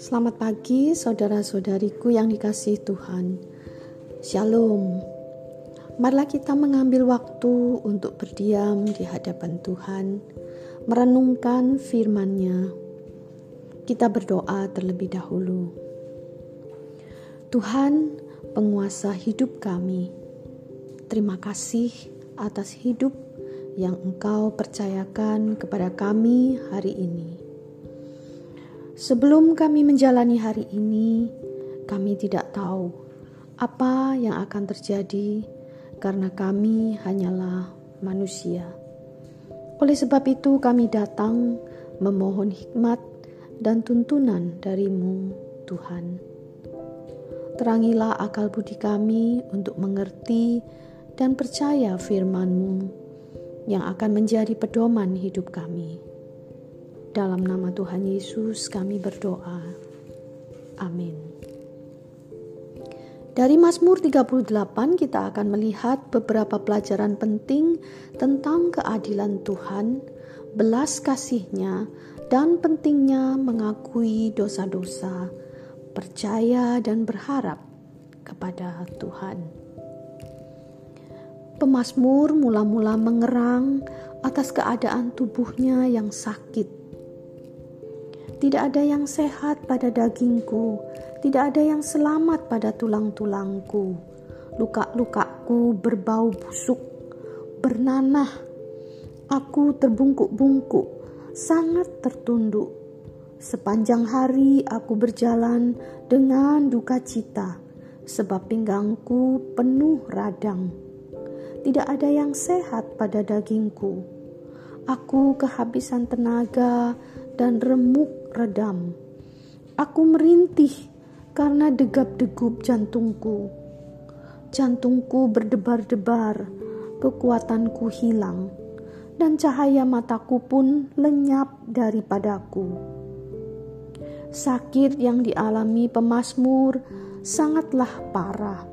Selamat pagi, saudara-saudariku yang dikasihi Tuhan. Shalom. Marilah kita mengambil waktu untuk berdiam di hadapan Tuhan, merenungkan firman-Nya. Kita berdoa terlebih dahulu. Tuhan, penguasa hidup kami, terima kasih atas hidup yang Engkau percayakan kepada kami hari ini. Sebelum kami menjalani hari ini, kami tidak tahu apa yang akan terjadi karena kami hanyalah manusia. Oleh sebab itu, kami datang memohon hikmat dan tuntunan darimu, Tuhan. Terangilah akal budi kami untuk mengerti dan percaya firman-Mu yang akan menjadi pedoman hidup kami. Dalam nama Tuhan Yesus kami berdoa. Amin. Dari Mazmur 38 kita akan melihat beberapa pelajaran penting tentang keadilan Tuhan, belas kasihnya, dan pentingnya mengakui dosa-dosa, percaya dan berharap kepada Tuhan. Pemasmur mula-mula mengerang atas keadaan tubuhnya yang sakit tidak ada yang sehat pada dagingku, tidak ada yang selamat pada tulang-tulangku. Luka-lukaku berbau busuk, bernanah. Aku terbungkuk-bungkuk, sangat tertunduk. Sepanjang hari aku berjalan dengan duka cita, sebab pinggangku penuh radang. Tidak ada yang sehat pada dagingku. Aku kehabisan tenaga dan remuk redam. Aku merintih karena degap-degup jantungku. Jantungku berdebar-debar, kekuatanku hilang, dan cahaya mataku pun lenyap daripadaku. Sakit yang dialami pemazmur sangatlah parah.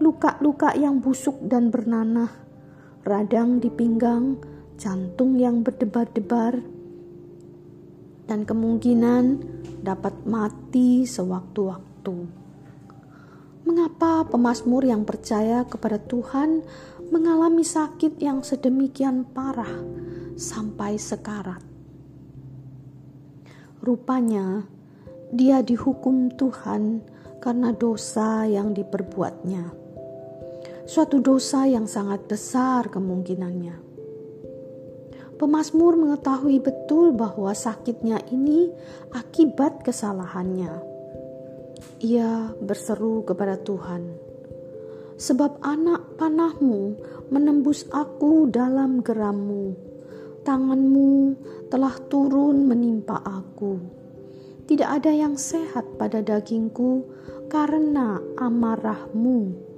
Luka-luka yang busuk dan bernanah, radang di pinggang, jantung yang berdebar-debar, dan kemungkinan dapat mati sewaktu-waktu. Mengapa pemazmur yang percaya kepada Tuhan mengalami sakit yang sedemikian parah sampai sekarat? Rupanya, dia dihukum Tuhan karena dosa yang diperbuatnya. Suatu dosa yang sangat besar kemungkinannya Pemasmur mengetahui betul bahwa sakitnya ini akibat kesalahannya. Ia berseru kepada Tuhan, "Sebab anak panahmu menembus aku dalam gerammu, tanganmu telah turun menimpa aku. Tidak ada yang sehat pada dagingku karena amarahmu."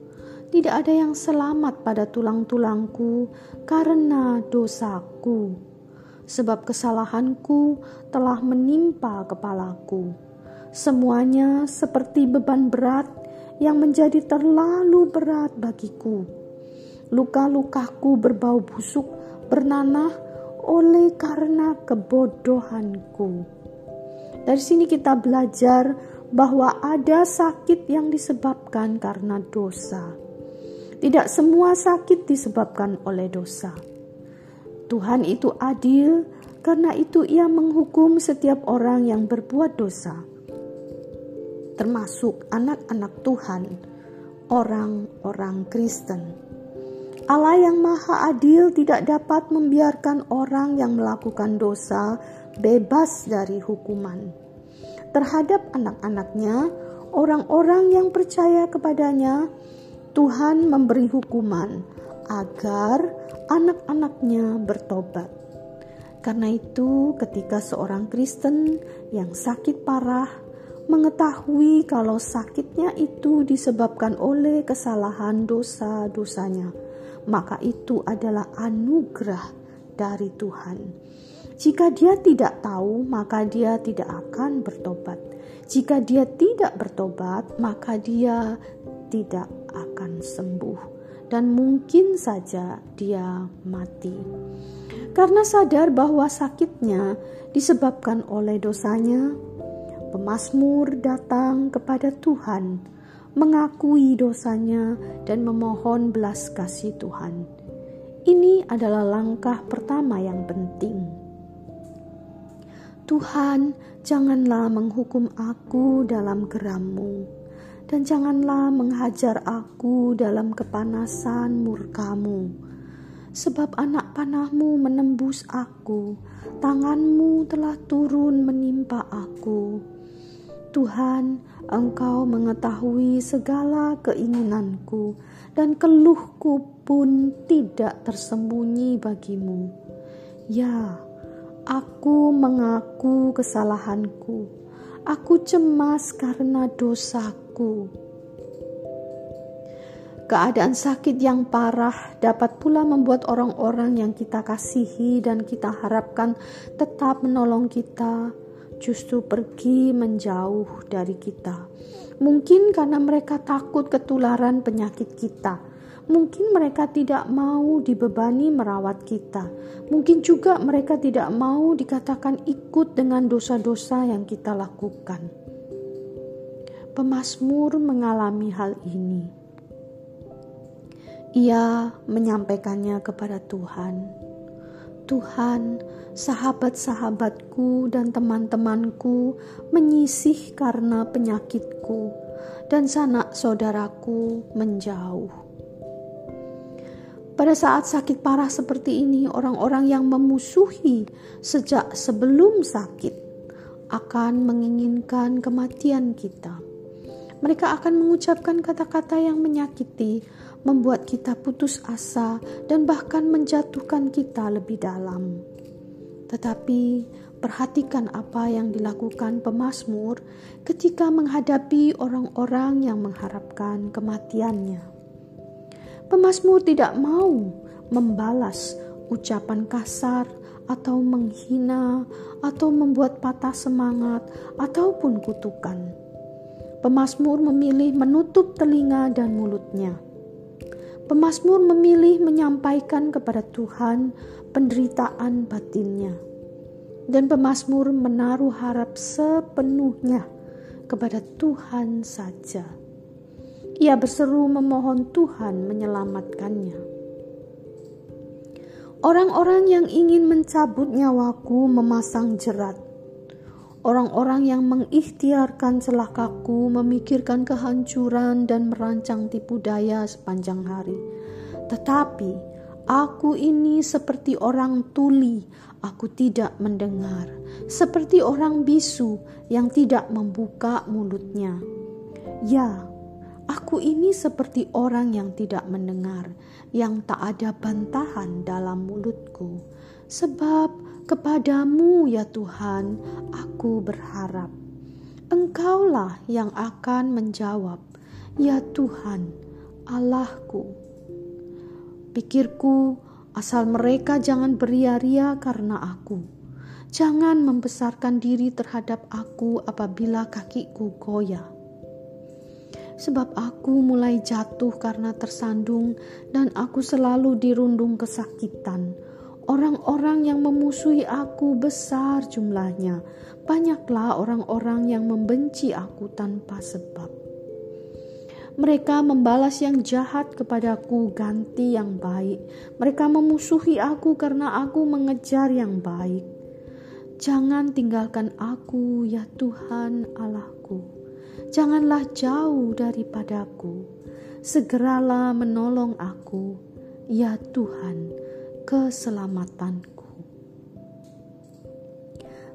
Tidak ada yang selamat pada tulang-tulangku karena dosaku, sebab kesalahanku telah menimpa kepalaku. Semuanya seperti beban berat yang menjadi terlalu berat bagiku. Luka-lukaku berbau busuk, bernanah oleh karena kebodohanku. Dari sini kita belajar bahwa ada sakit yang disebabkan karena dosa. Tidak semua sakit disebabkan oleh dosa. Tuhan itu adil, karena itu Ia menghukum setiap orang yang berbuat dosa, termasuk anak-anak Tuhan, orang-orang Kristen. Allah yang Maha Adil tidak dapat membiarkan orang yang melakukan dosa bebas dari hukuman. Terhadap anak-anaknya, orang-orang yang percaya kepadanya, Tuhan memberi hukuman agar anak-anaknya bertobat. Karena itu, ketika seorang Kristen yang sakit parah mengetahui kalau sakitnya itu disebabkan oleh kesalahan dosa-dosanya, maka itu adalah anugerah dari Tuhan. Jika dia tidak tahu, maka dia tidak akan bertobat. Jika dia tidak bertobat, maka dia tidak akan sembuh dan mungkin saja dia mati. Karena sadar bahwa sakitnya disebabkan oleh dosanya, pemazmur datang kepada Tuhan, mengakui dosanya dan memohon belas kasih Tuhan. Ini adalah langkah pertama yang penting. Tuhan, janganlah menghukum aku dalam gerammu, dan janganlah menghajar aku dalam kepanasan murkamu sebab anak panahmu menembus aku, tanganmu telah turun menimpa aku. Tuhan, Engkau mengetahui segala keinginanku, dan keluhku pun tidak tersembunyi bagimu. Ya, aku mengaku kesalahanku. Aku cemas karena dosaku. Keadaan sakit yang parah dapat pula membuat orang-orang yang kita kasihi dan kita harapkan tetap menolong kita justru pergi menjauh dari kita. Mungkin karena mereka takut ketularan penyakit kita. Mungkin mereka tidak mau dibebani merawat kita. Mungkin juga mereka tidak mau dikatakan ikut dengan dosa-dosa yang kita lakukan. Pemasmur mengalami hal ini ia menyampaikannya kepada Tuhan. Tuhan, sahabat-sahabatku dan teman-temanku menyisih karena penyakitku, dan sanak saudaraku menjauh. Pada saat sakit parah seperti ini, orang-orang yang memusuhi sejak sebelum sakit akan menginginkan kematian kita. Mereka akan mengucapkan kata-kata yang menyakiti, membuat kita putus asa, dan bahkan menjatuhkan kita lebih dalam. Tetapi perhatikan apa yang dilakukan pemazmur ketika menghadapi orang-orang yang mengharapkan kematiannya. Pemazmur tidak mau membalas ucapan kasar atau menghina atau membuat patah semangat ataupun kutukan. Pemazmur memilih menutup telinga dan mulutnya Pemazmur memilih menyampaikan kepada Tuhan penderitaan batinnya. Dan pemazmur menaruh harap sepenuhnya kepada Tuhan saja. Ia berseru memohon Tuhan menyelamatkannya. Orang-orang yang ingin mencabut nyawaku memasang jerat Orang-orang yang mengikhtiarkan celakaku memikirkan kehancuran dan merancang tipu daya sepanjang hari. Tetapi aku ini seperti orang tuli, aku tidak mendengar, seperti orang bisu yang tidak membuka mulutnya. Ya, aku ini seperti orang yang tidak mendengar, yang tak ada bantahan dalam mulutku, sebab Kepadamu ya Tuhan, aku berharap. Engkaulah yang akan menjawab, ya Tuhan, Allahku. Pikirku, asal mereka jangan beria-ria karena aku. Jangan membesarkan diri terhadap aku apabila kakiku goyah. Sebab aku mulai jatuh karena tersandung dan aku selalu dirundung kesakitan Orang-orang yang memusuhi aku besar jumlahnya. Banyaklah orang-orang yang membenci aku tanpa sebab. Mereka membalas yang jahat kepadaku, ganti yang baik. Mereka memusuhi aku karena aku mengejar yang baik. Jangan tinggalkan aku, ya Tuhan Allahku. Janganlah jauh daripadaku. Segeralah menolong aku, ya Tuhan keselamatanku.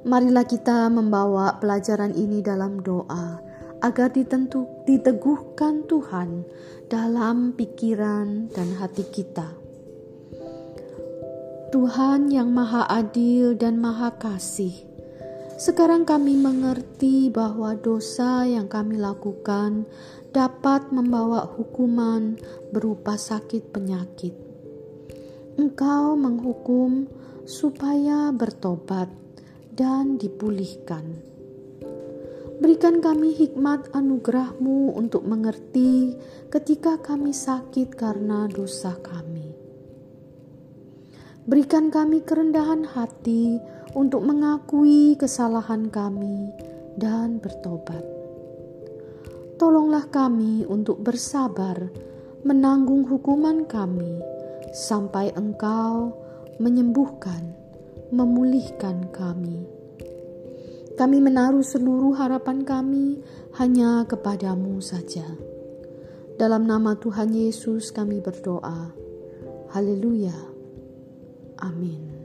Marilah kita membawa pelajaran ini dalam doa agar ditentu, diteguhkan Tuhan dalam pikiran dan hati kita. Tuhan yang Maha Adil dan Maha Kasih, sekarang kami mengerti bahwa dosa yang kami lakukan dapat membawa hukuman berupa sakit penyakit. Engkau menghukum supaya bertobat dan dipulihkan. Berikan kami hikmat anugerahmu untuk mengerti ketika kami sakit karena dosa kami. Berikan kami kerendahan hati untuk mengakui kesalahan kami dan bertobat. Tolonglah kami untuk bersabar menanggung hukuman kami sampai Engkau menyembuhkan, memulihkan kami. Kami menaruh seluruh harapan kami hanya kepadamu saja. Dalam nama Tuhan Yesus kami berdoa. Haleluya. Amin.